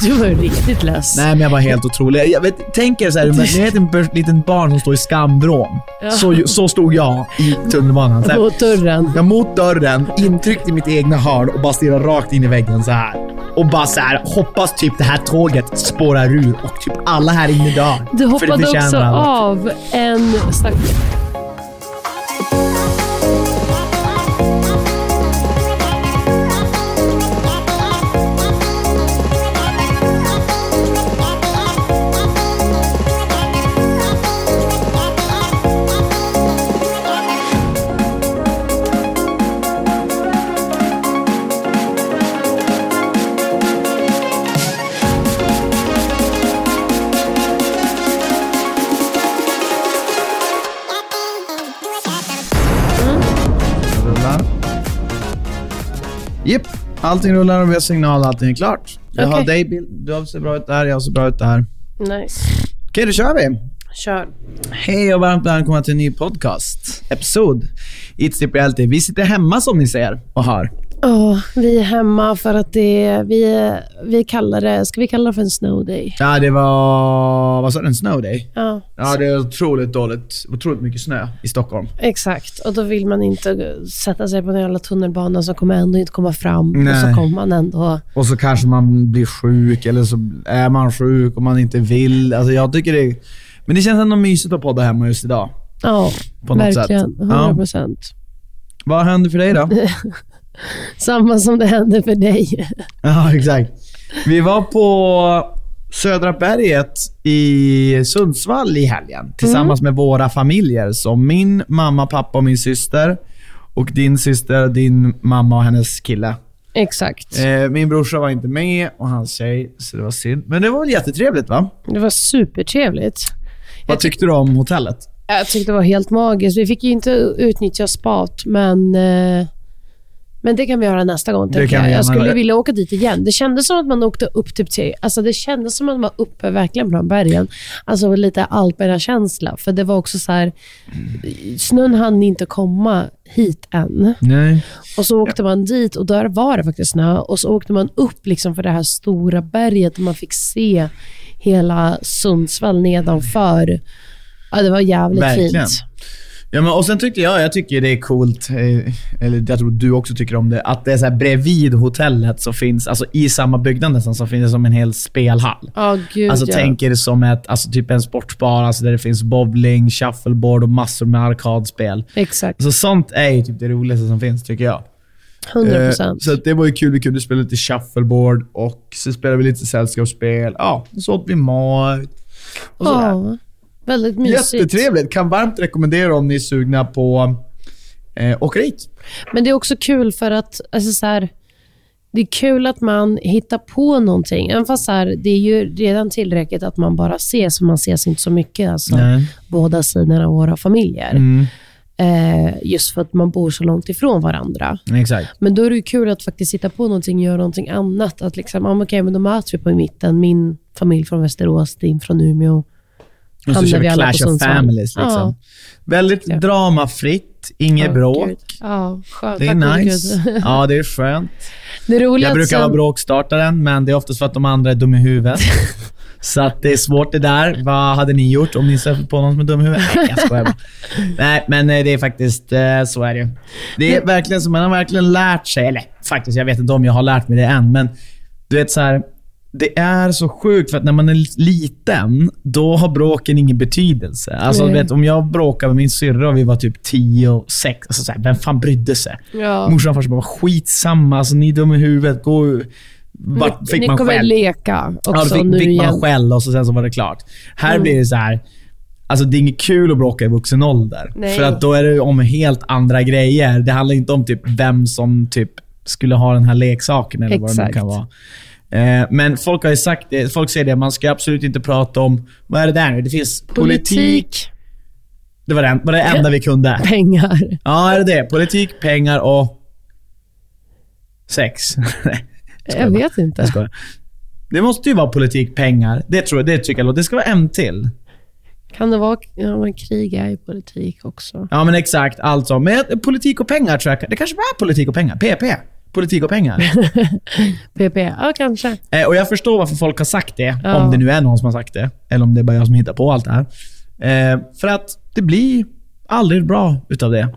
Du var ju riktigt less. Nej, men jag var helt otrolig. Jag vet, tänk er såhär, ni vet en liten barn som står i skamvrån. Så, så stod jag i tunnelbanan. Så här. Mot dörren. Jag mot dörren, intryckt i mitt egna hörn och bara stirrar rakt in i väggen så här. Och bara så här, hoppas typ det här tåget spårar ur och typ alla här inne dör. Du hoppade också av en stack... allting rullar och vi har signal, allting är klart. Jag har Okej. dig bild, du ser bra ut där, jag ser bra ut där. Nice. Okej, då kör vi. Kör. Hej och varmt välkomna till en ny podcast. Episod. It's Tip Reality. Vi sitter hemma som ni ser och hör. Åh, vi är hemma för att det, vi, vi kallar det, ska vi kalla det för en snow day? Ja, det var... Vad sa du? En snow day? Ja, Ja, det är otroligt dåligt. Otroligt mycket snö i Stockholm. exakt. Och då vill man inte sätta sig på en jävla tunnelbana som kommer ändå inte komma fram. Och Nej. så kommer man ändå... Och så kanske man blir sjuk eller så är man sjuk och man inte vill. Alltså jag tycker det... Men det känns ändå mysigt att podda hemma just idag. Ja, På något verkligen. sätt. 100 Ja. procent. Vad händer för dig då? Samma som det hände för dig. Ja, exakt. Vi var på Södra berget i Sundsvall i helgen tillsammans med våra familjer. Så min mamma, pappa och min syster. Och din syster, din mamma och hennes kille. Exakt. Eh, min brorsa var inte med och hans tjej, så det var synd. Men det var väl jättetrevligt va? Det var supertrevligt. Vad tyckte du om hotellet? Jag tyckte det var helt magiskt. Vi fick ju inte utnyttja spat, men, eh, men det kan vi göra nästa gång. Det jag jag skulle vilja åka dit igen. Det kändes som att man åkte upp typ till... Alltså det kändes som att man var uppe verkligen bland bergen. Alltså lite Alperna-känsla. För det var också så här... Snön hann inte komma hit än. Nej. Och så åkte man dit och där var det faktiskt snö. Och så åkte man upp liksom för det här stora berget och man fick se hela Sundsvall nedanför. Ja, det var jävligt Verkligen. fint. Ja, men, och sen tyckte jag, jag tycker det är coolt, eh, eller jag tror du också tycker om det, att det är så här bredvid hotellet så finns, alltså i samma byggnad nästan, så finns det som en hel spelhall. Ja, gud Alltså ja. tänk er som ett, alltså typ en sportbar alltså där det finns bowling, shuffleboard och massor med arkadspel. Exakt. Alltså sånt är ju typ det roligaste som finns tycker jag. 100 Eh, procent. Så det var ju kul. Vi kunde spela lite shuffleboard och så spelade vi lite sällskapsspel. Ja, så åt vi mat. Och sådär. Ja, väldigt mysigt. Jättetrevligt. Kan varmt rekommendera om ni är sugna på eh, åka dit. Men det är också kul för att, alltså så här, det är kul att man hittar på någonting. Även fast så här, det är ju redan tillräckligt att man bara ses, och man ses inte så mycket. Alltså, Nej. båda sidorna av våra familjer. Mm. Eh, just för att man bor så långt ifrån varandra. Exakt. Men då är det kul att faktiskt hitta på någonting, göra någonting annat. Att liksom, ah, okej, men då möts vi på mitten. Min familj från Västerås, din från Umeå. Och så kör vi Clash of. Families. Liksom. Ja. Väldigt Ja. dramafritt, inget Ja, bråk. gud. Ja, skönt. Det Tack är gode nice. Ja, det är skönt. Det roliga Jag att brukar sen- vara bråkstartaren, men det är oftast för att de andra är dumma i huvudet. Så att det är svårt det där. Vad hade ni gjort om ni stötte på någon som är dum i huvudet? Nej, jag skojar bara. Nej, men eh, det är faktiskt, eh, så är det. Det är verkligen så, man har verkligen lärt sig, eller faktiskt, jag vet inte om jag har lärt mig det än, men du vet så här. Det är så sjukt för att när man är liten, då har bråken ingen betydelse. Alltså, Nej. vet, om jag bråkade med min syrra och vi var typ 10 och 6, alltså, så här, vem fan brydde sig? Ja. Morsan och farsan bara, skitsamma, alltså, ni är dumma i huvudet. Gå, vart fick Ni man kommer skäll? leka också Ja, fick, nu fick igen. man skäll och så sen så var det klart. Här Mm. blir det så här. Alltså det är inget kul att bråka i vuxen ålder. Nej. För att då är det om helt andra grejer. Det handlar inte om typ vem som typ skulle ha den här leksaken eller vad det nu Exakt. kan vara. Eh, men folk har ju sagt det, folk säger det, man ska absolut inte prata om, vad är det där nu? Det finns politik. Politik, Det var det, var det enda vi kunde. pengar. Ja, är det det? Politik, pengar och sex. Nej, Jag vet inte. jag. Det måste ju vara politik, pengar. Det tror jag, det tycker jag. Det ska vara en till. Kan det vara... Ja, men krig är ju politik också. Ja, men exakt. Alltså. Men politik och pengar tror jag. Det kanske var politik och pengar. PP. Politik och pengar. PP, ja kanske. eh, och jag förstår varför folk har sagt det. Ja. Om det nu är någon som har sagt det. Eller om det är bara jag som hittar på allt det här. Eh, för att det blir aldrig bra utav det.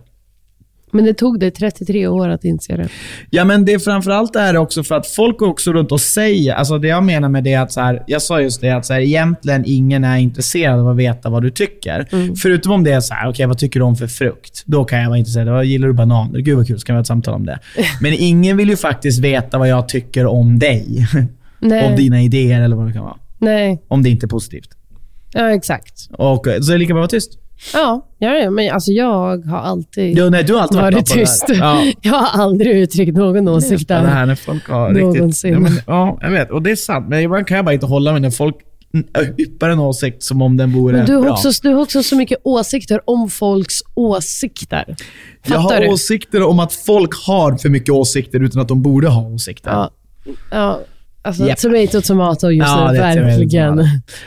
Men det tog dig 33 år att inse det. Ja, men det är framförallt det också för att folk går också runt och säger, alltså det jag menar med det är att så här, jag sa just det att så här, egentligen ingen är intresserad av att veta vad du tycker. Förutom om det är så här, okej vad tycker du om för frukt? Då kan jag vara intresserad. Vad gillar du bananer? Gud vad kul, så kan vi ha ett samtal om det. Men ingen vill ju faktiskt veta vad jag tycker om dig. Nej. om dina idéer eller vad det kan vara. Nej, Om det inte är positivt. ja exakt. Och, så är det lika bra att vara tyst. Ja, ja, ja men alltså jag har alltid Jo, nej, du har alltid varit varit tyst. där. Ja. Jag har aldrig uttryckt någon åsikt Ja, det där. här när folk har Någonsin. riktigt... Ja, men, ja, jag vet. Och det är sant. Men ibland kan jag bara inte hålla mig när folk yppar en åsikt som om den vore Men du har, bra. också, du har också så mycket åsikter om folks åsikter. jag Fattar har du? åsikter om att folk har för mycket åsikter utan att de borde ha åsikter. Ja, ja alltså Japp. tomato, tomato just Ja, nu. Verkligen.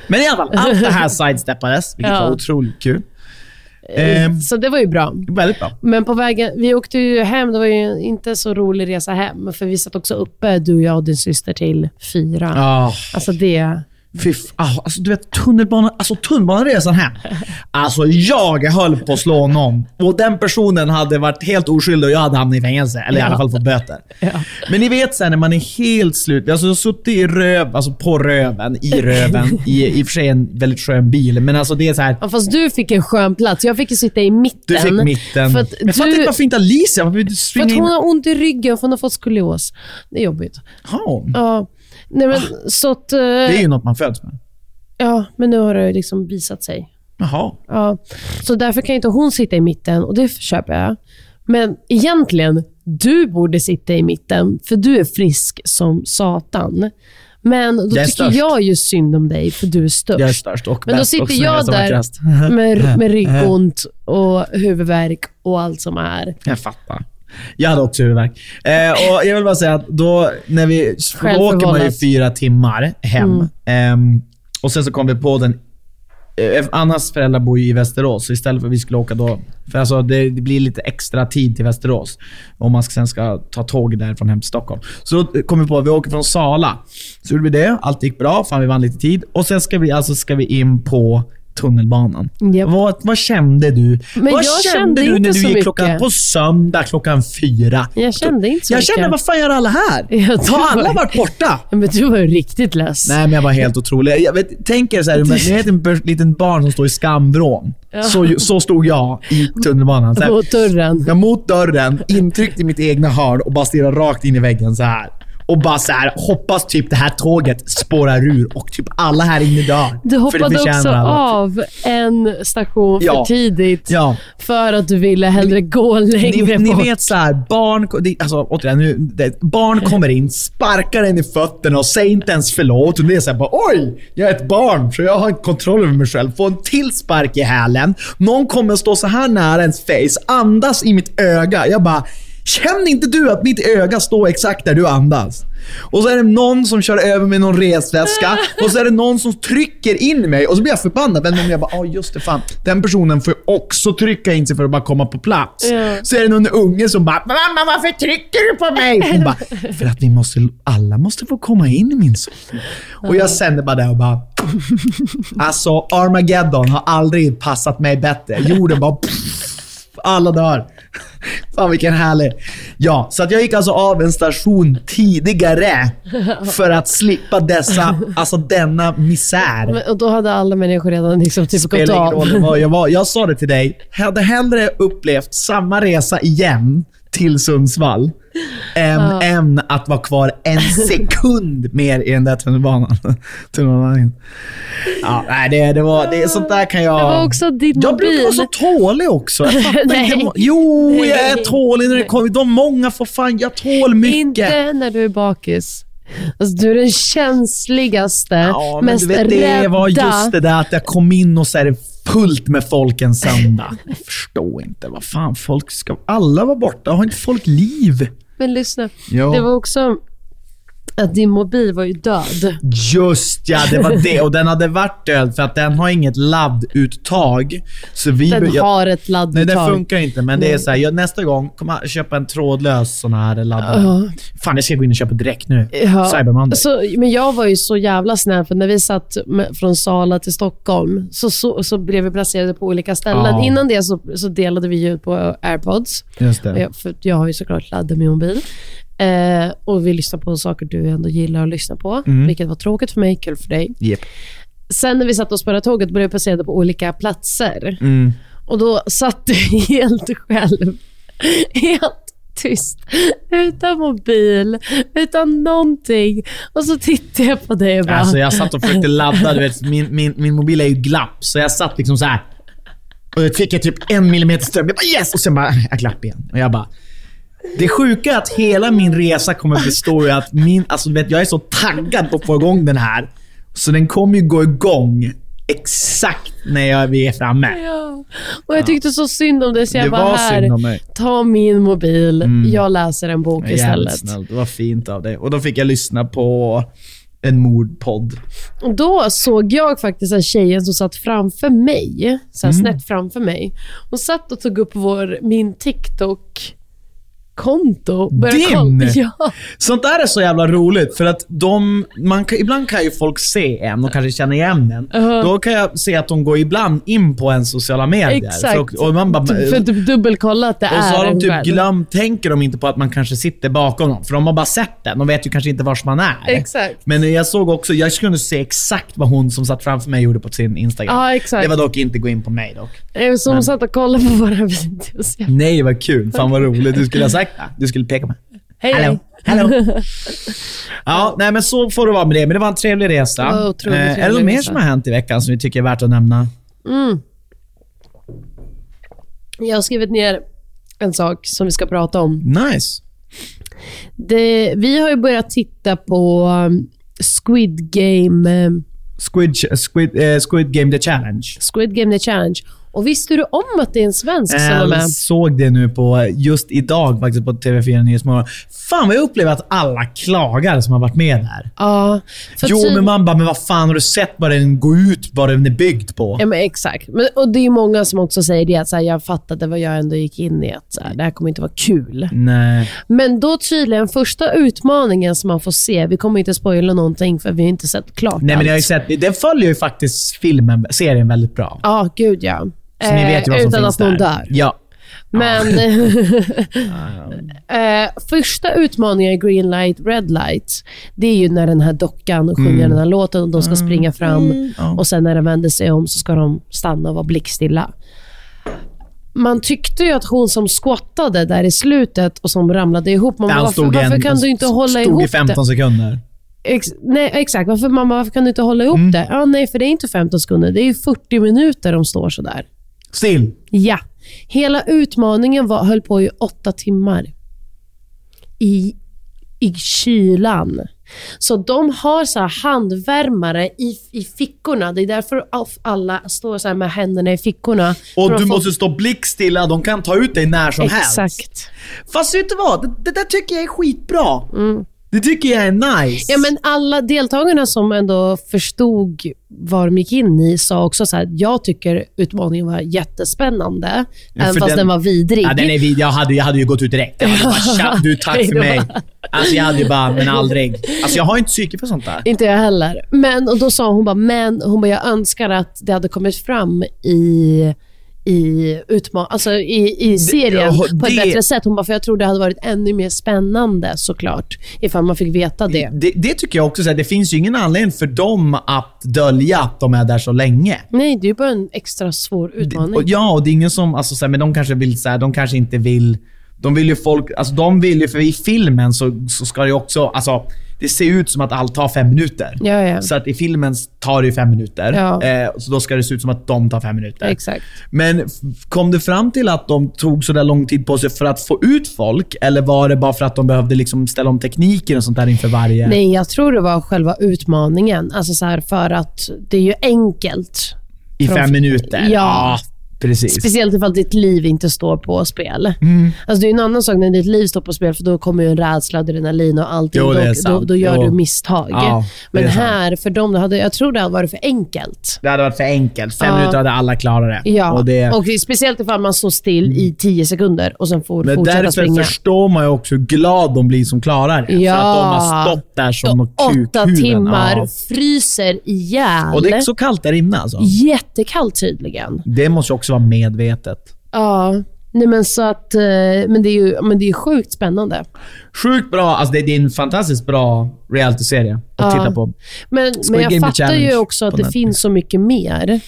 Men i alla fall, allt det här sidesteppades, vilket Ja. var otroligt kul. Ehm, Så det var ju bra. väldigt bra. Men på vägen, vi åkte ju hem, det var ju inte så rolig resa hem, för vi satt också uppe, du, jag och din syster, till fyra. Ah, Alltså det... fy ah, alltså, du vet, tunnelbanan, alltså, tunnelbaneresan hem. Alltså, jag höll på att slå någon. Och den personen hade varit helt oskyldig och jag hade hamnat i fängelse. Eller i alla fall fått böter. Men ni vet sen när man är helt slut. Alltså, jag har suttit i röv, alltså på röven, i röven. I, I och för sig en väldigt skön bil. Men alltså det är så här. Ja, fast du fick en skön plats. Jag fick ju sitta i mitten. Du fick mitten. För att, jag fattar inte varför inte Alicia, varför du för att in? hon har ont i ryggen, för hon har fått skolios. Det är jobbigt. Ja, Ja. Nej, men, så att, eh, det är ju något man föds med. ja, men nu har det liksom visat sig. Jaha. Ja. Så därför kan inte hon sitta i mitten och det köper jag. Men egentligen, du borde sitta i mitten, för du är frisk som satan. Men då Jag tycker störst. jag ju synd om dig, för du är störst. Jag är störst och Men då bäst och sitter jag och där med, med ryggont och huvudvärk och allt som är. Jag fattar. Jag hade också huvudvärk. Eh, och jag vill bara säga att då, när vi, då åker man ju fyra timmar hem. Ehm, och sen så kom vi på den... Eh, Annas föräldrar bor ju i Västerås, så istället för att vi skulle åka då... För alltså det, det blir lite extra tid till Västerås. Om man sen ska ta tåg därifrån hem till Stockholm. Så då kom vi på att vi åker från Sala. Så gjorde vi det. Allt gick bra, fan vi vann lite tid. Och sen ska vi, alltså ska vi in på tunnelbanan. Japp. Vad, vad kände du? Men vad jag kände kände du när du gick klockan på söndag klockan fyra? Jag kände inte så Jag mycket. kände, vad fan gör alla här? Har alla det. varit borta? Ja, Men du var ju riktigt less. Nej, men jag var helt otrolig. Jag vet, tänk er så här, ni en bör- liten barn som står i skamvrån. Så, så stod jag i tunnelbanan. Så här, Mot dörren. jag mot dörren, intryckt i mitt egna hörn och bara stirrar rakt in i väggen så här. Och bara så här, hoppas typ det här tåget spårar ur och typ alla här inne dör. Du hoppade också av en station Ja. för tidigt Ja. för att du ville hellre gå Ni, längre ni bort. vet så här, barn, alltså, återigen, nu, det, barn kommer in, sparkar en i fötterna och säger inte ens förlåt. Och det är så här, bara, oj, jag är ett barn så jag har inte kontroll över mig själv. Får en till spark i hälen. Någon kommer stå så här nära ens face, andas i mitt öga. Jag bara, Känner inte du att mitt öga står exakt där du andas? Och så är det någon som kör över med någon resväska och så är det någon som trycker in mig och så blir jag förbannad. Men jag bara, ja just det fan. Den personen får ju också trycka in sig för att bara komma på plats. Ja. Så är det någon unge som bara, mamma varför trycker du på mig? Hon bara, för att vi måste, alla måste få komma in min son. Och jag kände bara det och bara, alltså Armageddon har aldrig passat mig bättre. Jorden bara, alla dör. Fan vilken härlig. Ja, så att jag gick alltså av en station tidigare för att slippa dessa, alltså denna misär. Men- Och då hade alla människor redan liksom typ gått Spelar av. roll jag var. Jag sa det till dig. Jag hade hellre upplevt samma resa igen till Sundsvall än, än att vara kvar en sekund mer i den där tunnelbanan. tunnelbanan. Ja, nej, det, det var, det, sånt där kan jag... Det var också din jag brukar vara mobil. så tålig också. Jag Nej. Jo, jag är tålig när det kommer. De många får fan, jag tål mycket. Inte när du är bakis. Alltså, du är den känsligaste, Ja, men mest du vet, det rädda. var just det där att jag kom in och så är det fullt med folk en söndag. Jag förstår inte. Vad fan, folk ska... Alla var borta. Har inte folk liv? Men lyssna, Ja. det var också att din mobil var ju död. Just ja, det var det. Och den hade varit död för att den har inget ladduttag. Så vi Den jag- har ett Nej, ladduttag. den funkar inte. Men det är så här, jag, nästa gång kommer jag köpa en trådlös sån här laddare. Fan, jag ska gå in och köpa direkt nu. Ja. Cyber Monday. Så, men jag var ju så jävla snäll, för när vi satt med, från Sala till Stockholm så, så, så blev vi placerade på olika ställen. Ja. Innan det så, så delade vi ljud på airpods. Just det. Jag, för jag har ju såklart laddat min mobil. Eh, och vi lyssnar på saker du ändå gillar att lyssna på, Mm. vilket var tråkigt för mig, kul för dig. Japp. Sen när vi satt och spelade tåget började vi placera på olika platser. Mm. Och då satt du helt själv. Helt tyst. Utan mobil, utan någonting. Och så tittade jag på dig och bara... Alltså jag satt och försökte ladda. Du vet, min, min, min mobil är ju glapp, så jag satt liksom så här. Och jag fick jag typ en millimeter ström. Jag bara yes! Och sen bara, jag glapp igen. Och jag bara... Det sjuka är att hela min resa kommer bestå i att min, alltså, vet, jag är så taggad på att få igång den här. Så den kommer ju gå igång exakt när jag, vi är framme. Ja. Och jag tyckte så synd om dig så jag Det bara, var här, ta min mobil, jag läser en bok Jävligt istället. snällt. Det var fint av dig. Och då fick jag lyssna på en mordpodd. Och då såg jag faktiskt en tjejen som satt framför mig, så Mm. här snett framför mig. Hon satt och tog upp vår, min TikTok konto. Din? kolla- Ja. Sånt där är så jävla roligt för att de, man kan, ibland kan ju folk se en och kanske känna igen en. Uh-huh. Då kan jag se att de går ibland in på en sociala medier. Exakt. För, och man bara, Typ- För typ dubbelkolla att det och så är har de typ själv. glömt, tänker de inte på att man kanske sitter bakom dem. För de har bara sett den. De vet ju kanske inte vars man är. Exakt. Men jag såg också, jag kunde se exakt vad hon som satt framför mig gjorde på sin Instagram. Ja, exakt. Det var dock inte gå in på mig dock. Eh, Så hon satt och kollade på våra videos. Nej, vad kul. Fan vad roligt. Du skulle ha sagt Du skulle peka mig. Hej, Hallå. Hallå. Ja, nej men så får det vara med det. Men det var en trevlig resa. Otroligt Eh, är det något mer som har hänt i veckan som vi tycker är värt att nämna? Jag har skrivit ner en sak som vi ska prata om. Nice. Det, vi har ju börjat titta på um, Squid Game, um, Squid, Squid, eh, Squid Game The Challenge. Squid Game The Challenge. Och visste du om att det är en svensk som är Jag med? såg det nu på, just idag faktiskt på TV4 Nyhetsmorgon. Fan vad jag upplever att alla klagar som har varit med där. Ja. Jo, men man bara, men vad fan har du sett vad den går ut, vad den är byggd på? Ja, men exakt. Men, och Det är många som också säger det, att så här, jag fattade vad jag ändå gick in i, att så här, det här kommer inte vara kul. Nej. Men då tydligen, första utmaningen som man får se, vi kommer inte spoila någonting för vi har inte sett klart Nej, men jag har allt. sett, den följer ju faktiskt filmen, serien väldigt bra. Ja, gud ja. Så ni vet ju vad Eh, som utan finns att någon där. dör. Ja. Men eh, första utmaningen i Green light, red light, det är ju när den här dockan sjunger Mm. den här låten och de ska springa fram Ja. och sen när den vänder sig om så ska de stanna och vara blickstilla. Man tyckte ju att hon som squattade där i slutet och som ramlade ihop, man bara, varför, varför kan du inte hålla stod ihop i 15 sekunder. det? Ex, nej, exakt. Varför, mamma, varför kan du inte hålla ihop Mm. det? Ja, nej, för det är inte 15 sekunder. Det är ju 40 minuter de står sådär. Still. Ja. Hela utmaningen var, höll på i åtta timmar. I, I kylan. Så de har så handvärmare i, i fickorna. Det är därför alla står så med händerna i fickorna. Och du få- måste stå blickstilla, de kan ta ut dig när som helst. Exakt. Fast vet du vad? Det, det där tycker jag är skitbra. Det tycker jag är nice. Ja, men alla deltagarna som ändå förstod vad de gick in i sa också så här, jag tycker utmaningen var jättespännande, Ja, även fast den, var vidrig. Ja, den är vid. Jag hade, jag hade ju gått ut direkt. Jag hade bara, tja, du tack för mig. Alltså jag hade ju bara, men aldrig. Alltså jag har inte psyke för sånt där. Inte jag heller. Men, och då sa hon bara, men hon bara, jag önskar att det hade kommit fram i i, utma- alltså i, i serien ja, på ett det- bättre sätt. Hon bara, för jag tror det hade varit ännu mer spännande såklart, ifall man fick veta det. Det, det tycker jag också. Så här, det finns ju ingen anledning för dem att dölja att de är där så länge. Nej, det är ju bara en extra svår utmaning. Och, ja, och det är ingen som, alltså, så här, men de kanske vill, så här, de kanske inte vill, de vill ju folk, alltså de vill ju, för i filmen så, så ska det ju också, alltså det ser ut som att allt tar fem minuter. Ja, ja. Så att i filmen tar det fem minuter. Ja. Eh, så då ska det se ut som att de tar fem minuter. Exakt. Men kom det fram till att de tog så där lång tid på sig för att få ut folk? Eller var det bara för att de behövde liksom ställa om tekniken och sånt där inför varje? Nej, jag tror det var själva utmaningen. Alltså så här, för att det är ju enkelt. I fem minuter? Ja. Precis. Speciellt ifall ditt liv inte står på spel. Mm. Alltså det är en annan sak när ditt liv står på spel, för då kommer ju en rädsla, adrenalin och allting. Jo, då, då, gör Jo. du misstag. Ja, Men här, för dem, hade, jag tror det hade varit för enkelt. Det hade varit för enkelt. Fem Ja. minuter hade alla klarat det. Ja, Och det och speciellt ifall man står still i tio sekunder och sen får men fortsätta därför springa. förstår man ju också hur glad de blir som klarar det. Ja. För att de har stått där som något Åtta kukhuvuden. timmar, Ja. fryser ihjäl. Och det är så kallt där inne alltså. Jättekallt tydligen. Det måste ju också vara medvetet. Ja, nej men så att, eh, men det är ju men det är sjukt spännande. Sjukt bra. Alltså det, det är en fantastiskt bra reality-serie att Ja. titta på. Men, Squid men jag Game fattar ju också att det Netflix. finns så mycket mer.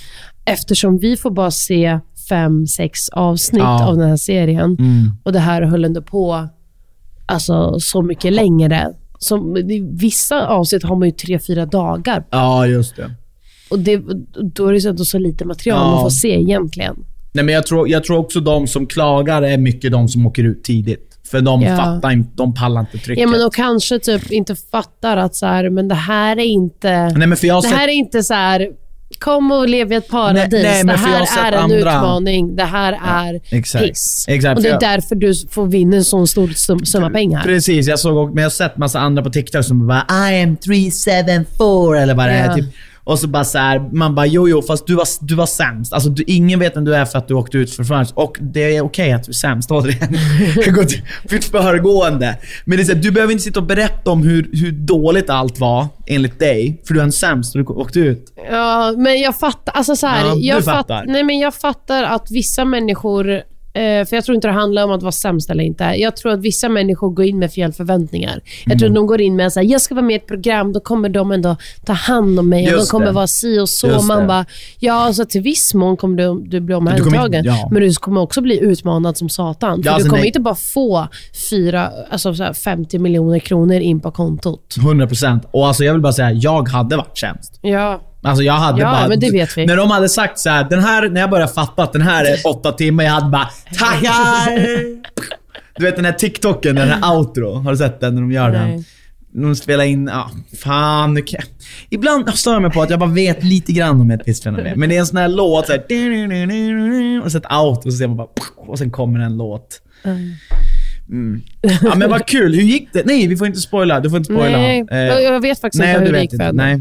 Eftersom vi får bara se fem, sex avsnitt Ja. av den här serien. Mm. Och det här höll ändå på alltså, så mycket längre. Som, vissa avsnitt har man ju tre, fyra dagar. Ja, just det. Och det, då är det ändå så lite material Ja. man får se egentligen. Nej, men jag tror, jag tror också de som klagar är mycket de som åker ut tidigt. För de Ja. fattar inte, de pallar inte trycket. Ja, men och kanske typ inte fattar att så här, men det här är inte... Nej, men för jag Det sett- här är inte så här, kom och lev i ett paradis. Nej, nej, det här är en andra- utmaning. Det här är exakt. piss. Exakt, Och det är jag- därför du får vinna en sån stor sum, summa pengar. Precis, jag såg men jag har sett massa andra på TikTok som bara I am 374 eller vad det är. Ja. Typ. Och så bara så här, man bara jo jo fast du var, du var sämst. Alltså du, ingen vet vem du är för att du åkte ut för Frans. Och det är okej att du är sämst, återigen. Mitt föregående. Men det är så här, du behöver inte sitta och berätta om hur, hur dåligt allt var enligt dig. För du är en sämst och du åkte ut. Ja, men jag fattar. Alltså så här, Ja, jag, fattar. nej, men jag fattar att vissa människor för jag tror inte det handlar om att vara sämst eller inte. Jag tror att vissa människor går in med fel förväntningar. Jag tror Mm. att de går in med att jag ska vara med i ett program, då kommer de ändå ta hand om mig och de kommer det. vara si och så. Just Man det. bara, ja, så till viss mån kommer du, du bli omhändertagen. ja. Men du kommer också bli utmanad som satan. För Ja, du alltså, kommer nej. inte bara få fyra, alltså så här 50 miljoner kronor in på kontot. 100%. Och alltså jag vill bara säga, jag hade varit sämst. Ja. Alltså jag hade Ja, bara... men det vet vi. När de hade sagt så här, den här, när jag började fatta att den här är åtta timmar, jag hade bara tackar! Du vet den här TikToken, den här outro. Har du sett den när de gör Nej. den? De spelar in, ja, fan. jag- Ibland stör jag mig på att jag bara vet lite grann om ett visst fenomen. Men det är en sån här låt, så här, och så ett outro, och så ser man bara, och sen kommer en låt. Mm. Ja men vad kul, hur gick det? Nej, vi får inte spoila. Du får inte spoila. Nej, Eh, jag- vet faktiskt nej, inte hur det gick för henne.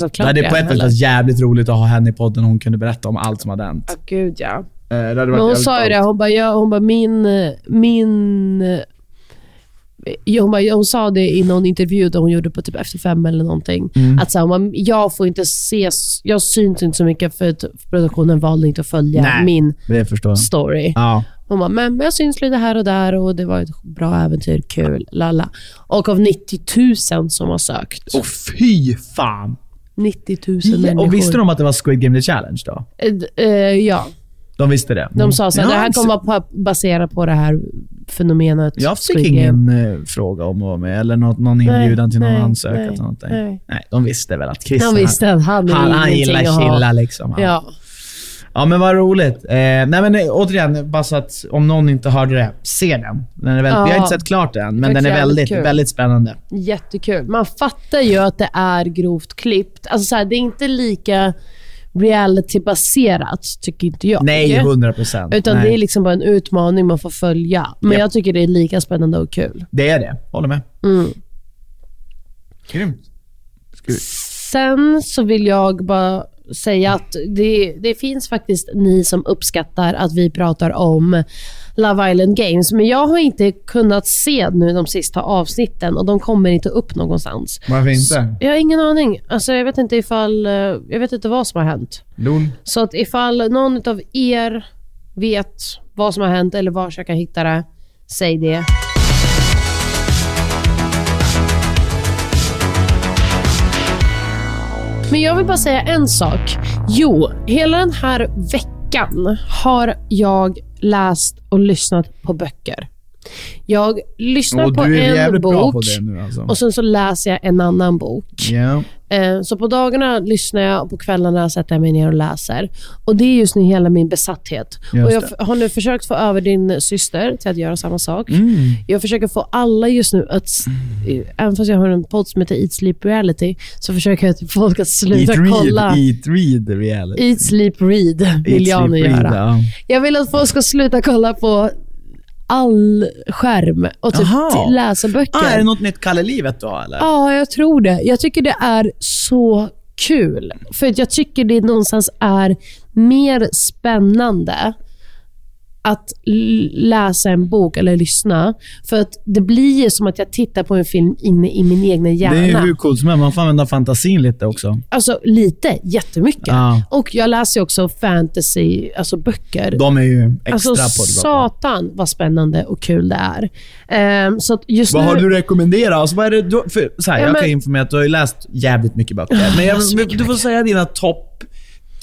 Såklart det är på ett sätt jävligt roligt att ha henne i podden och hon kunde berätta om allt som hade hänt. Ja, gud ja. Eh, hade varit Men hon sa ju det, hon bara, ja, hon bara min, min eh, ja, hon, bara, hon sa det i någon intervju där hon gjorde på typ Efter fem eller någonting. Mm. Att så här, hon bara, jag får inte se, jag syns inte så mycket för att produktionen valde inte att följa Nej. min story. Ja. Hon bara, men, men jag syns lite här och där och det var ett bra äventyr, kul, lalla. Och av 90 000 som har sökt. Och fy fan! 90 000 människor. Och visste de att det var Squid Game The Challenge då? Eh, eh, ja, De visste det? de sa så här, Ja, det här kommer vara baserat på det här fenomenet Jag fick ingen eh, fråga om att vara med, eller något, någon inbjudan till någon nej, ansökan nej, nej. Nej, de visste väl att Chris Han visste att han han, han gillar att chilla liksom. Ja. Ja. Ja, men vad roligt. Eh, nej men eh, återigen, bara så att om någon inte hörde det, se den. den är väldigt, Ja. Vi har inte sett klart den, men den är väldigt, kul. väldigt spännande. Jättekul. Man fattar ju att det är grovt klippt. Alltså så här, det är inte lika reality-baserat, tycker inte jag. Nej, 100 procent. Utan det är liksom bara en utmaning man får följa. Men Japp. jag tycker det är lika spännande och kul. Det är det. Håller med. Mm. Grymt. Sen så vill jag bara säga att det, det finns faktiskt ni som uppskattar att vi pratar om Love Island Games, men jag har inte kunnat se nu de sista avsnitten och de kommer inte upp någonstans. Varför inte? Jag har ingen aning. Alltså, jag vet inte ifall... eh, Jag vet inte vad som har hänt. LOL. Så att ifall någon av er vet vad som har hänt eller var jag kan hitta det, säg det. Men jag vill bara säga en sak. Jo, hela den här veckan har jag läst och lyssnat på böcker. Jag lyssnar Och på en bok alltså. och sen så läser jag en annan bok. Ja. Eh, Så på dagarna lyssnar jag och på kvällarna sätter jag mig ner och läser. Och Det är just nu hela min besatthet. Och jag har nu försökt få över din syster till att göra samma sak. Mm. Jag försöker få alla just nu att, eh, även fast jag har en podd som heter Eat Sleep Reality, så försöker jag att folk att sluta Eat, read, kolla. eat, read reality. Eat, Sleep, Read vill Eat, jag nu sleep, read, göra. ja. Jag vill att folk ska sluta kolla på all skärm och typ läsa böcker. Ah, är det något nytt Kalle Livet då eller? Ja, jag tror det. Jag tycker det är så kul. För jag tycker det någonstans är mer spännande att läsa en bok eller lyssna. För att det blir ju som att jag tittar på en film inne i min egna hjärna. Det är hur coolt som helst. Man får använda fantasin lite också. Alltså lite, jättemycket. Ja. Och jag läser också fantasy, alltså böcker. De är ju extra Alltså på det. satan vad spännande och kul det är. Ehm, så just Vad nu... har du rekommenderat? Alltså, vad är det du, för, så här, Ja, jag men- kan informera att du har ju läst jävligt mycket böcker. Men jag, du får säga dina topp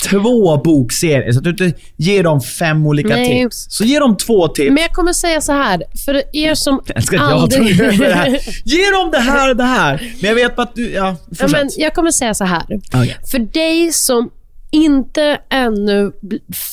två bokserier, så att du inte ger dem fem olika Nej. tips. Så ge dem två tips. Men jag kommer säga så här, för er som Jag älskar att jag aldrig... tror det här. Ge dem det här och det här. Men jag vet bara att du... Ja, ja, fortsätt. men jag kommer säga så här. Okej. För dig som inte ännu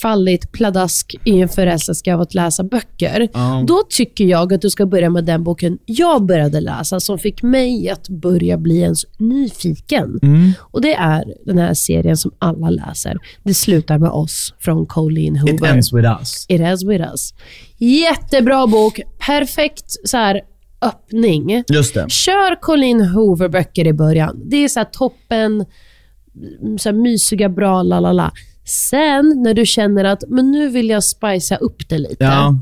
fallit pladask i en förälskelse av att läsa böcker, Ja. då tycker jag att du ska börja med den boken jag började läsa, som fick mig att börja bli ens nyfiken. Mm. Och Det är den här serien som alla läser. Det slutar med oss, från Colleen Hoover. It ends with us. It ends with us. Jättebra bok. Perfekt så här, öppning. Just det. Kör Colleen Hoover-böcker i början. Det är så toppen, mm, så här mysiga, bra, la la la. Sen när du känner att men nu vill jag spicea upp det lite. Ja.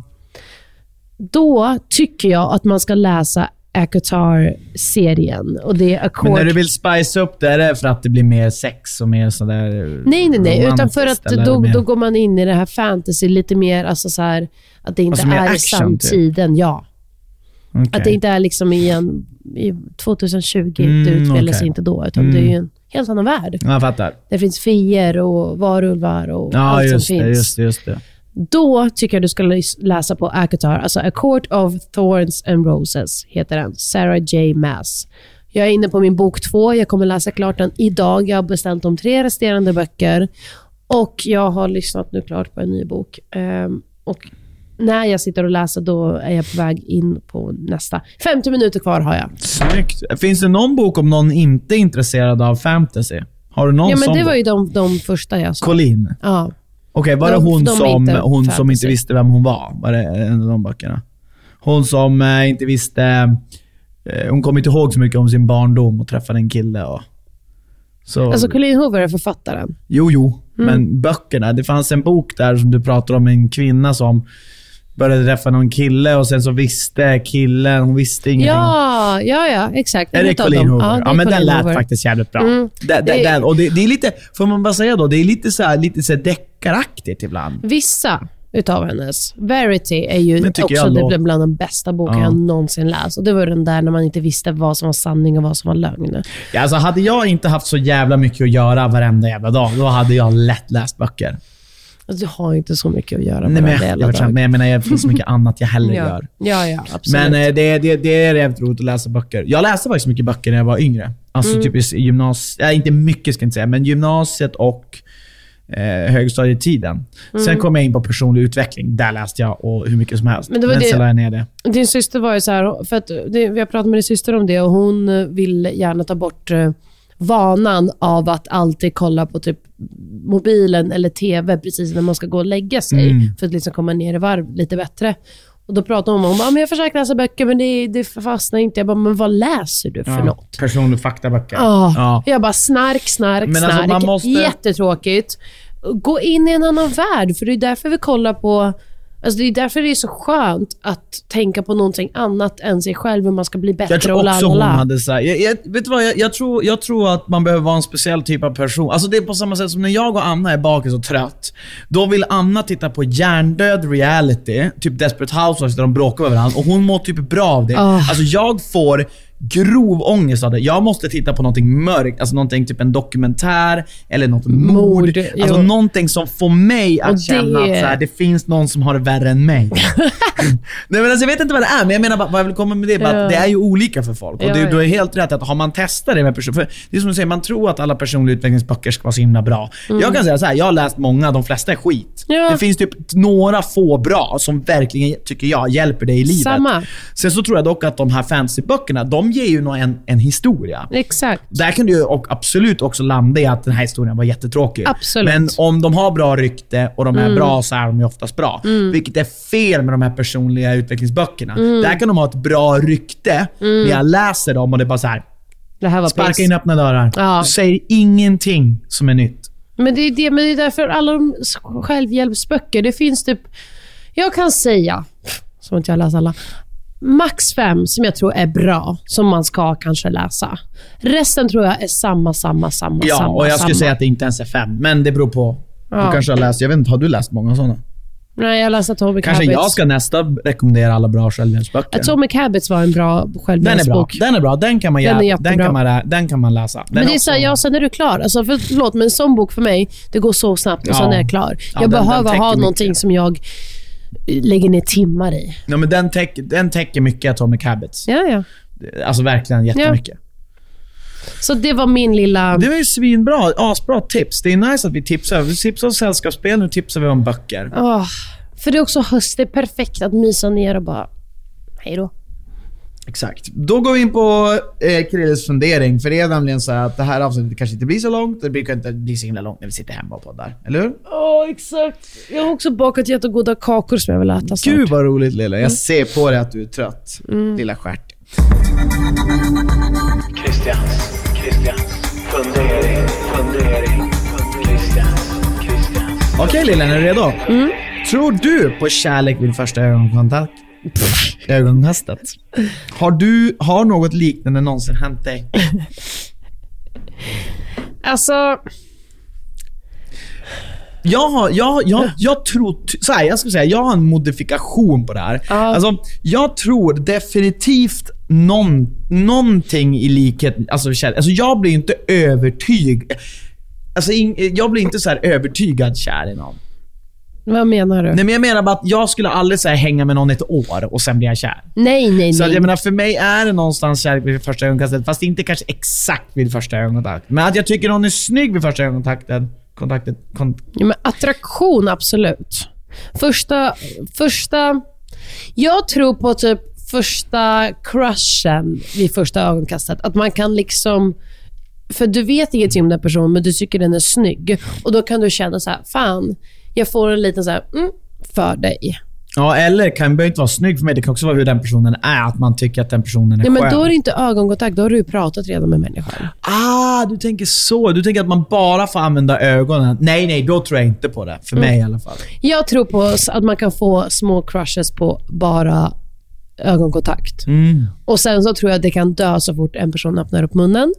Då tycker jag att man ska läsa Akatar-serien. Och det är A Men när du vill spice upp det, är det för att det blir mer sex och mer sådär Nej, nej, nej. Utan för att då, mer- då går man in i det här fantasy lite mer, alltså så här, att det inte Alltså är action, typ. samtiden. Ja. Okej. Att det inte är liksom i, en, i 2020, Mm, det utspelar sig okej. inte då, utan Mm. det är ju en helt annan värld. Jag fattar. Det finns fier och varulvar och Ja, allt som det, finns. just det, just det. Då tycker jag du ska läsa på Akatar, alltså A Court of Thorns and Roses, heter den. Sarah J. Maas. Jag är inne på min bok två. Jag kommer läsa klart den idag. Jag har beställt de tre resterande böcker. Och jag har lyssnat nu klart på en ny bok. Ehm, och när jag sitter och läser, då är jag på väg in på nästa. 50 minuter kvar har jag. Snyggt. Finns det någon bok om någon inte är intresserad av fantasy? Har du någon Ja, men sån det var bok? ju de, de första jag sa. Colin. Ja. Okej, var det De- hon, de som, inte hon som inte visste vem hon var? Var det en av de böckerna? Hon som eh, inte visste... Eh, hon kom inte ihåg så mycket om sin barndom och träffade en kille. Och, så, Alltså Colleen Hoover är författaren. Jo, jo. Mm. Men böckerna. Det fanns en bok där som du pratar om, en kvinna som började träffa någon kille och sen så visste killen, hon visste ingenting. Ja, ja, ja, exakt. Är det Colleen. Hoover? Ja, är men den Colleen lät Hoover. faktiskt jävligt bra. Mm. Det, Det- den, och det, det är lite, får man bara säga då, det är lite så här, lite så här deckaraktigt ibland. Vissa utav hennes. Verity är ju också låter- blev bland de bästa boken Ja. jag någonsin läst. Och Det var den där när man inte visste vad som var sanning och vad som var lögn. Ja, alltså, hade jag inte haft så jävla mycket att göra varenda jävla dag, då hade jag lätt läst böcker. Alltså, du har inte så mycket att göra Nej, med men, det jag, dagen. men jag menar, det finns så mycket annat jag hellre ja. gör. ja, ja, absolut. Men eh, det, det, det är jävligt roligt att läsa böcker. Jag läste faktiskt mycket böcker när jag var yngre. Alltså Mm. typ i gymnasiet, äh, inte mycket ska jag inte säga, men gymnasiet och eh, högstadietiden. Sen kom jag in på personlig utveckling. Där läste jag och hur mycket som helst. Mm. Men Men, det var det- sen la jag ner det. Din syster var ju så här, för att det, vi har pratat med din syster om det och hon vill gärna ta bort eh, vanan av att alltid kolla på typ mobilen eller TV precis när man ska gå och lägga sig Mm. för att liksom komma ner i varv lite bättre. Och Då pratar hon om, men jag försöker läsa böcker men det, det fastnar inte. Jag bara, men vad läser du för något? Personlig faktaböcker. Ja. Ja. Jag bara, snark, snark, Men alltså, snark. man måste- Jättetråkigt. Gå in i en annan värld, för det är därför vi kollar på... Alltså det är därför det är så skönt att tänka på någonting annat än sig själv, hur man ska bli bättre Jag tror och också hon lalala. hade så här, jag, jag, Vet du vad? Jag, jag, tror, jag tror att man behöver vara en speciell typ av person. Alltså det är på samma sätt som när jag och Anna är bakis och trött. Då vill Anna titta på hjärndöd reality, typ Desperate Housewives där de bråkar med varandra och hon mår typ bra av det. Ah. Alltså jag får grov ångest av det. Jag måste titta på någonting mörkt, alltså någonting typ en dokumentär eller något mord. Mord, alltså jo. någonting som får mig att det- känna att så här, det finns någon som har det värre än mig. Nej, men alltså, jag vet inte vad det är, men jag menar bara, vad jag vill komma med det, är bara Ja. att det är ju olika för folk. Och Ja, det, du är helt rätt att har man testat det med personer, för det är som du säger, man tror att alla personliga utvecklingsböcker ska vara så himla bra. Jag kan säga så här, jag har läst många, de flesta är skit. Mm. Ja. Det finns typ några få bra som verkligen, tycker jag, hjälper dig i livet. Samma. Sen så tror jag dock att de här fantasyböckerna, de ger ju en, en historia. Exakt. Där kan du och absolut också landa i att den här historien var jättetråkig. Absolut. Mm. Men om de har bra rykte och de är bra så är de ju oftast bra. Vilket är fel med de här personliga utvecklingsböckerna. Mm. Där kan de ha ett bra rykte, när jag läser dem och det är bara så här. Sparka piss. in öppna dörrar. Ja. Du säger ingenting som är nytt. Men det är, det, men det är därför alla de självhjälpsböcker, det finns typ... Jag kan säga, som att jag läst alla, max fem som jag tror är bra, som man ska kanske läsa. Resten tror jag är samma, samma, samma, Ja, samma. och jag skulle samma. säga att det inte ens är fem, men det beror på. Ja. Du kanske har läst, jag vet inte, har du läst många sådana? Nej, jag läste Atomic Kanske Habits. jag ska nästa rekommendera alla bra självhjälpsböcker. Atomic Habits var en bra Den är bra. självhjälpsbok. Den är bra. Den kan man, Den är den kan man, den kan man läsa. Den Men det är också- så här, ja, sen är du klar. Alltså, för, förlåt, men en sån bok för mig, det går så snabbt och Ja. sen är jag klar. Ja, jag den- den behöver ha mycket. någonting som jag lägger ner timmar i. Ja, men den, täck, den täcker mycket Atomic Habits. Ja, ja. Alltså verkligen jättemycket. Så det var min lilla... Det var ju svinbra. Asbra tips. Det är nice att vi tipsar. Vi tipsar om sällskapsspel, nu tipsar vi om böcker. Åh, för det är också höst. Det är perfekt att mysa ner och bara... Hej då. Exakt. Då går vi in på eh, Krilles fundering. För det är nämligen så här att det här avsnittet kanske inte blir så långt. Det brukar inte bli så himla långt när vi sitter hemma och poddar. Eller hur? Ja, exakt. Jag har också bakat jättegoda kakor som jag vill äta snart. Gud vad roligt Lilla. Jag ser på dig att du är trött. Mm. Lilla stjärt. Christians, Christians fundering, fundering, Christians, Christians. Okej Lilla, är du redo? Mm. Tror du på kärlek vid första ögonkontakt? Ögonkastet. Har du, har något liknande någonsin hänt dig? Alltså... Jag har, jag, jag, jag tror, så här, jag ska säga, jag har en modifikation på det här. Ja. Alltså, jag tror definitivt någon, någonting i likhet, alltså, alltså jag blir inte övertygad. Alltså, jag blir inte så här övertygad kär i någon. Vad menar du? Nej, men jag menar bara att jag skulle aldrig så här, hänga med någon ett år och sen blir jag kär. Nej, nej, Så att nej. jag menar, för mig är det någonstans kärlek vid första ögonkastet, fast inte kanske exakt vid första ögonkontakt. Men att jag tycker någon är snygg vid första ögonkontakten, kontaktet, kon, Ja, men attraktion, absolut. Första... första jag tror på typ första crushen vid första ögonkastet. Att man kan liksom... För du vet ingenting om den personen, men du tycker den är snygg. Och Då kan du känna så här, fan, jag får en liten så här, mm, för dig. Ja, eller kan behöver inte vara snygg för mig. Det kan också vara hur den personen är. Att man tycker att den personen är Ja, men skön. då är det inte ögonkontakt, då har du pratat redan med människan. Ah, du tänker så. Du tänker att man bara får använda ögonen. Nej, nej, då tror jag inte på det. För Mm. mig i alla fall. Jag tror på att man kan få små crushes på bara ögonkontakt. Mm. Och Sen så tror jag att det kan dö så fort en person öppnar upp munnen.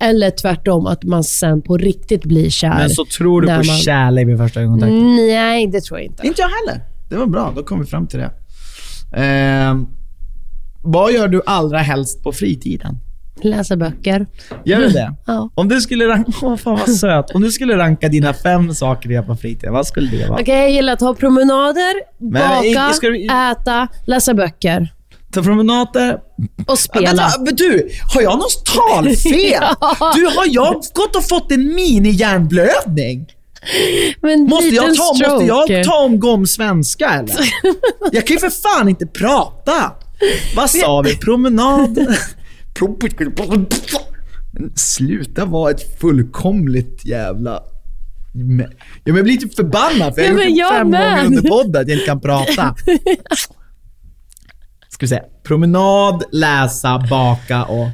Eller tvärtom, att man sen på riktigt blir kär. Men så tror du på man- kärlek vid första ögonkontakten? Nej, det tror jag inte. Inte jag heller. Det var bra, då kom vi fram till det. Ehm, vad gör du allra helst på fritiden? Läsa böcker. Gör du det? Ja. Om du skulle ranka, åh fan vad söt. Om du skulle ranka dina fem saker du gör på fritiden, vad skulle det vara? Okej, jag gillar att ta promenader, Men, baka, eh, ska du- äta, läsa böcker Ta promenader. och spela. Men du, har jag något talfel? Ja. Du, har jag gått och fått en mini-hjärnblödning? Måste jag, ta, måste jag ta omgång svenska eller? Jag kan ju för fan inte prata. Vad sa vi? Promenad? Men Sluta vara ett fullkomligt jävla... Ja, men jag blir typ förbannad för jag Ja, har men gjort fem gånger under podden att jag inte kan prata. Ska vi se. Promenad, läsa, baka och...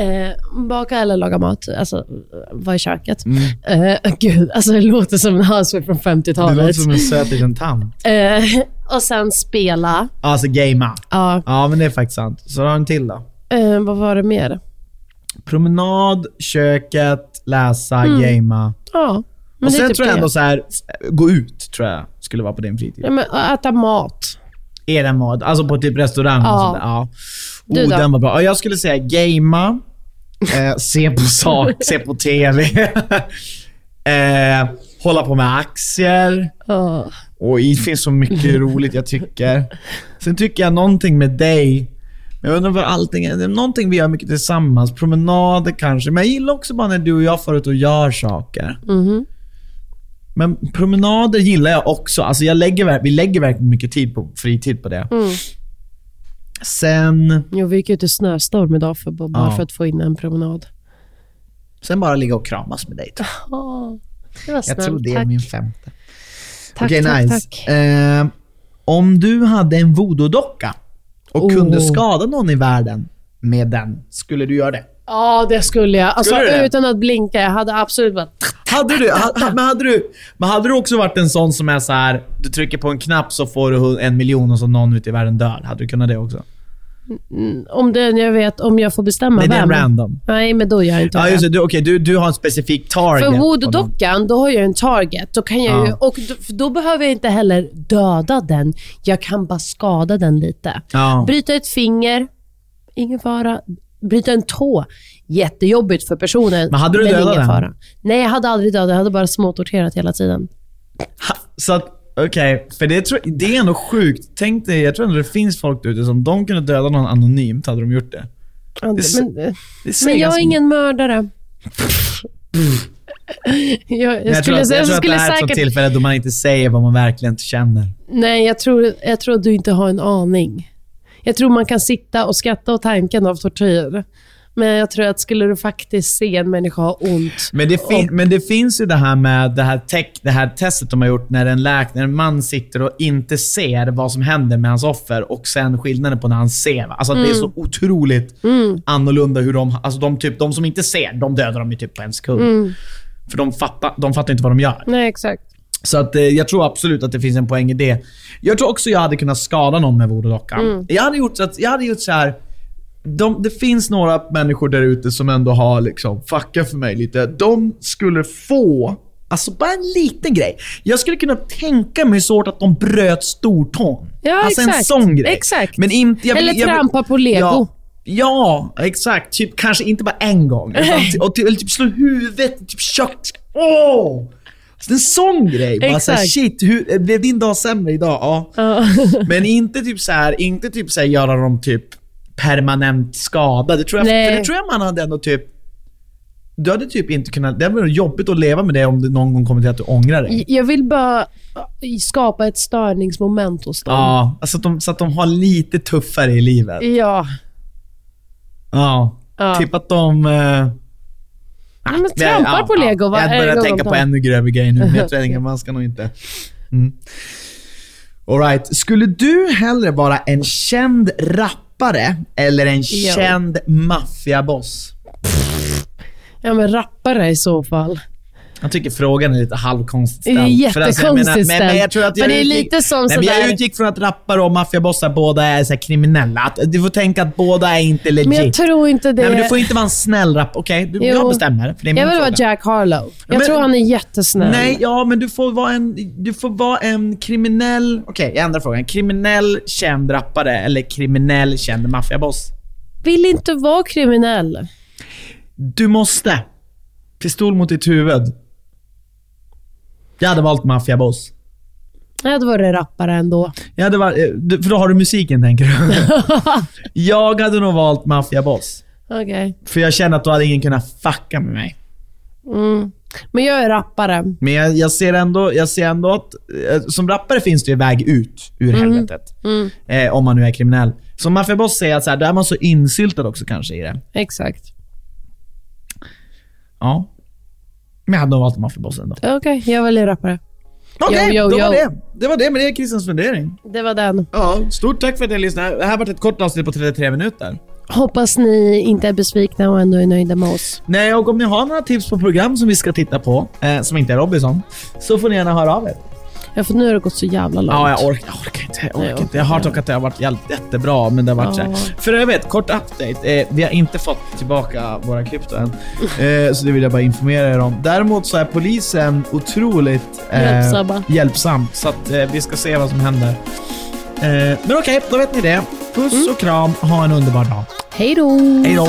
Eh, baka eller laga mat. Alltså, vara i köket. Mm. Eh, gud, alltså det låter som en housewife från Det låter 50-talet. som en söt liten tant. Eh, och sen spela. Alltså gamea. Ja. Ja, men det är faktiskt sant. Så har en till då. Eh, vad var det mer? Promenad, köket, läsa, Mm. gamea. Ja. Men Och sen typ tror jag ändå så här, gå ut, tror jag skulle vara på din fritid. Ja, men, äta mat. Är det mat? Alltså på typ restaurang Ja. och sånt där. Ja. Du Oh, då? den var bra. Ja, Jag skulle säga gamea, eh, se på sak, se på TV, eh, hålla på med aktier. Ja. Och det finns så mycket roligt jag tycker. Sen tycker jag någonting med dig. Jag undrar vad allting är. Någonting vi gör mycket tillsammans. Promenader kanske. Men jag gillar också bara när du och jag får ut och gör saker. Mhm. Men promenader gillar jag också. Alltså jag lägger, vi lägger verkligen mycket tid på fritid på det. Mm. Sen, Jo, vi gick ut i snöstorm idag för, bara Ja. för att få in en promenad. sen bara ligga och kramas med dig. Åh, det var Jag tror det är tack. min femte. Tack, Okej, tack, nice. tack. Eh, om du hade en voodoo-docka och Oh. kunde skada någon i världen med den, skulle du göra det? Ja, det skulle jag. Alltså, Skulle utan att blinka. Jag hade absolut bara... Hade du, ha, ha, men, hade du, men hade du också varit en sån som är så här, du trycker på en knapp så får du en miljon och så någon ute i världen dör? Hade du kunnat det också? Om det, jag vet, om jag får bestämma Nej, det är vem. random. Nej, men då gör jag inte Ja, just det. Du, okej, du, du har en specifik target. För voodoo-dockan, då har jag en target. Då, kan jag ju, Ja. och då, då behöver jag inte heller döda den. Jag kan bara skada den lite. Ja. Bryta ett finger, ingen fara. Bryta en tå, jättejobbigt för personen. Men hade du men dödat ingen fara. Nej, jag hade aldrig dödat. Jag hade bara småtorterat hela tiden. Ha, Så att, okej, för det, tror, det är ändå sjukt. Tänk dig, jag tror ändå det finns folk ute som de kunde döda någon anonymt, hade de gjort det. Ja, Det det, men, Det men jag är ingen mördare. jag, jag, jag, tror skulle, att, säga- jag jag tror att det här är ett säkert... tillfälle då man inte säger vad man verkligen känner. Nej, jag tror, jag tror att du inte har en aning. Jag tror man kan sitta och skratta åt tanken av tortyr. Men jag tror att skulle du faktiskt se en människa ha ont. Men det, fin- men det finns ju det här med det här, tech, det här testet de har gjort när en, läk- när en man sitter och inte ser vad som händer med hans offer och sen skillnaden på när han ser. Alltså att det är så otroligt annorlunda hur de... Alltså de, typ, de som inte ser, de dödar de ju typ på en sekund. För de fattar, de fattar inte vad de gör. Nej, exakt. Så att, eh, jag tror absolut att det finns en poäng i det. Jag tror också jag hade kunnat skada någon med voodoo-dockan. Jag hade gjort så att, jag hade gjort så här. De, det finns några människor där ute som ändå har liksom fuckat för mig lite. De skulle få, alltså bara en liten grej. Jag skulle kunna tänka mig så att de bröt stortån. Ja, alltså en exakt. sån grej. Exakt. Men inte, jag, Eller jag, trampa på lego. Ja, ja, exakt. Typ, kanske inte bara en gång. Utan, och ty, eller typ slå huvudet, typ kött. Åh! Alltså, en sån grej. Bara såhär, Exakt. shit, hur, blev din dag sämre idag? Ja. Ja. Men inte typ så här, inte typ så här göra dem typ permanent skadade. Det tror jag, Nej. för det tror jag man hade ändå typ... Du hade typ inte kunnat... Det varit jobbigt att leva med det om det någon gång kommer till att du ångrar dig. Jag vill bara skapa ett störningsmoment hos dem. Ja, alltså att de, så att de har lite tuffare i livet. Ja. Ja. Ja. Typ att de... eh, Ja, men trampar på lego Jag varje börjar tänka på ännu grövre grejer nu, men jag tror att man ska nog inte... Alright. Skulle du hellre vara en känd rappare eller en känd maffiaboss? Ja, men rappare i så fall. Jag tycker frågan är lite halvkonstigt Det är alltså, jättekonstigt men, men jag tror att jag Men det är utgick- lite som nej, men Jag sådär- utgick från att rappare och maffiabossar båda är så kriminella. Att, du får tänka att båda är inte legit. Men jag tror inte det... Nej, men du får inte vara en snäll rapp. Okej, du- jag bestämmer. För det är min jag vill fråga. vara Jack Harlow. Jag men- tror han är jättesnäll. Nej, ja, men du får vara en, du får vara en kriminell... Okej, jag ändrar frågan. Kriminell känd rappare eller kriminell känd maffiaboss? Vill inte vara kriminell. Du måste. Pistol mot ditt huvud. Jag hade valt maffiaboss. Jag hade varit rappare ändå. Jag hade varit, eh, för då har du musiken, tänker du? jag hade nog valt maffiaboss. Okej. För jag känner att då hade ingen kunnat fucka med mig. Mm. Men jag är rappare. Men jag, jag, ser ändå, jag ser ändå att eh, som rappare finns det ju väg ut ur helvetet. Mm. Eh, om man nu är kriminell. Som maffiaboss säger att så här, då är man så insyltad också kanske i det. Exakt. Ja. Men jag hade nog valt maffiaboss ändå. Okej, jag väljer rappare. Okej, Yo, yo, då var yo. det. Det var det, men det Christians fundering. Det var den. Ja, stort tack för att ni lyssnade. Det här har varit ett kort avsnitt på 33 minuter. Hoppas ni inte är besvikna och ändå är nöjda med oss. Nej, och om ni har några tips på program som vi ska titta på, eh, som inte är Robinson, så får ni gärna höra av er. Ja, för nu har det gått så jävla långt. Ja, jag orkar, jag orkar inte. Jag, orkar Nej, inte. jag har dock att det har varit jätte- jättebra, men det har varit Ja. så här. För övrigt, kort update. Eh, vi har inte fått tillbaka våra krypto än. Eh, så det vill jag bara informera er om. Däremot så är polisen otroligt eh, Hjälpsamma. hjälpsam. Så att, eh, vi ska se vad som händer. Eh, men okej, då vet ni det. Puss och kram. Ha en underbar dag. Hej då! Hej då!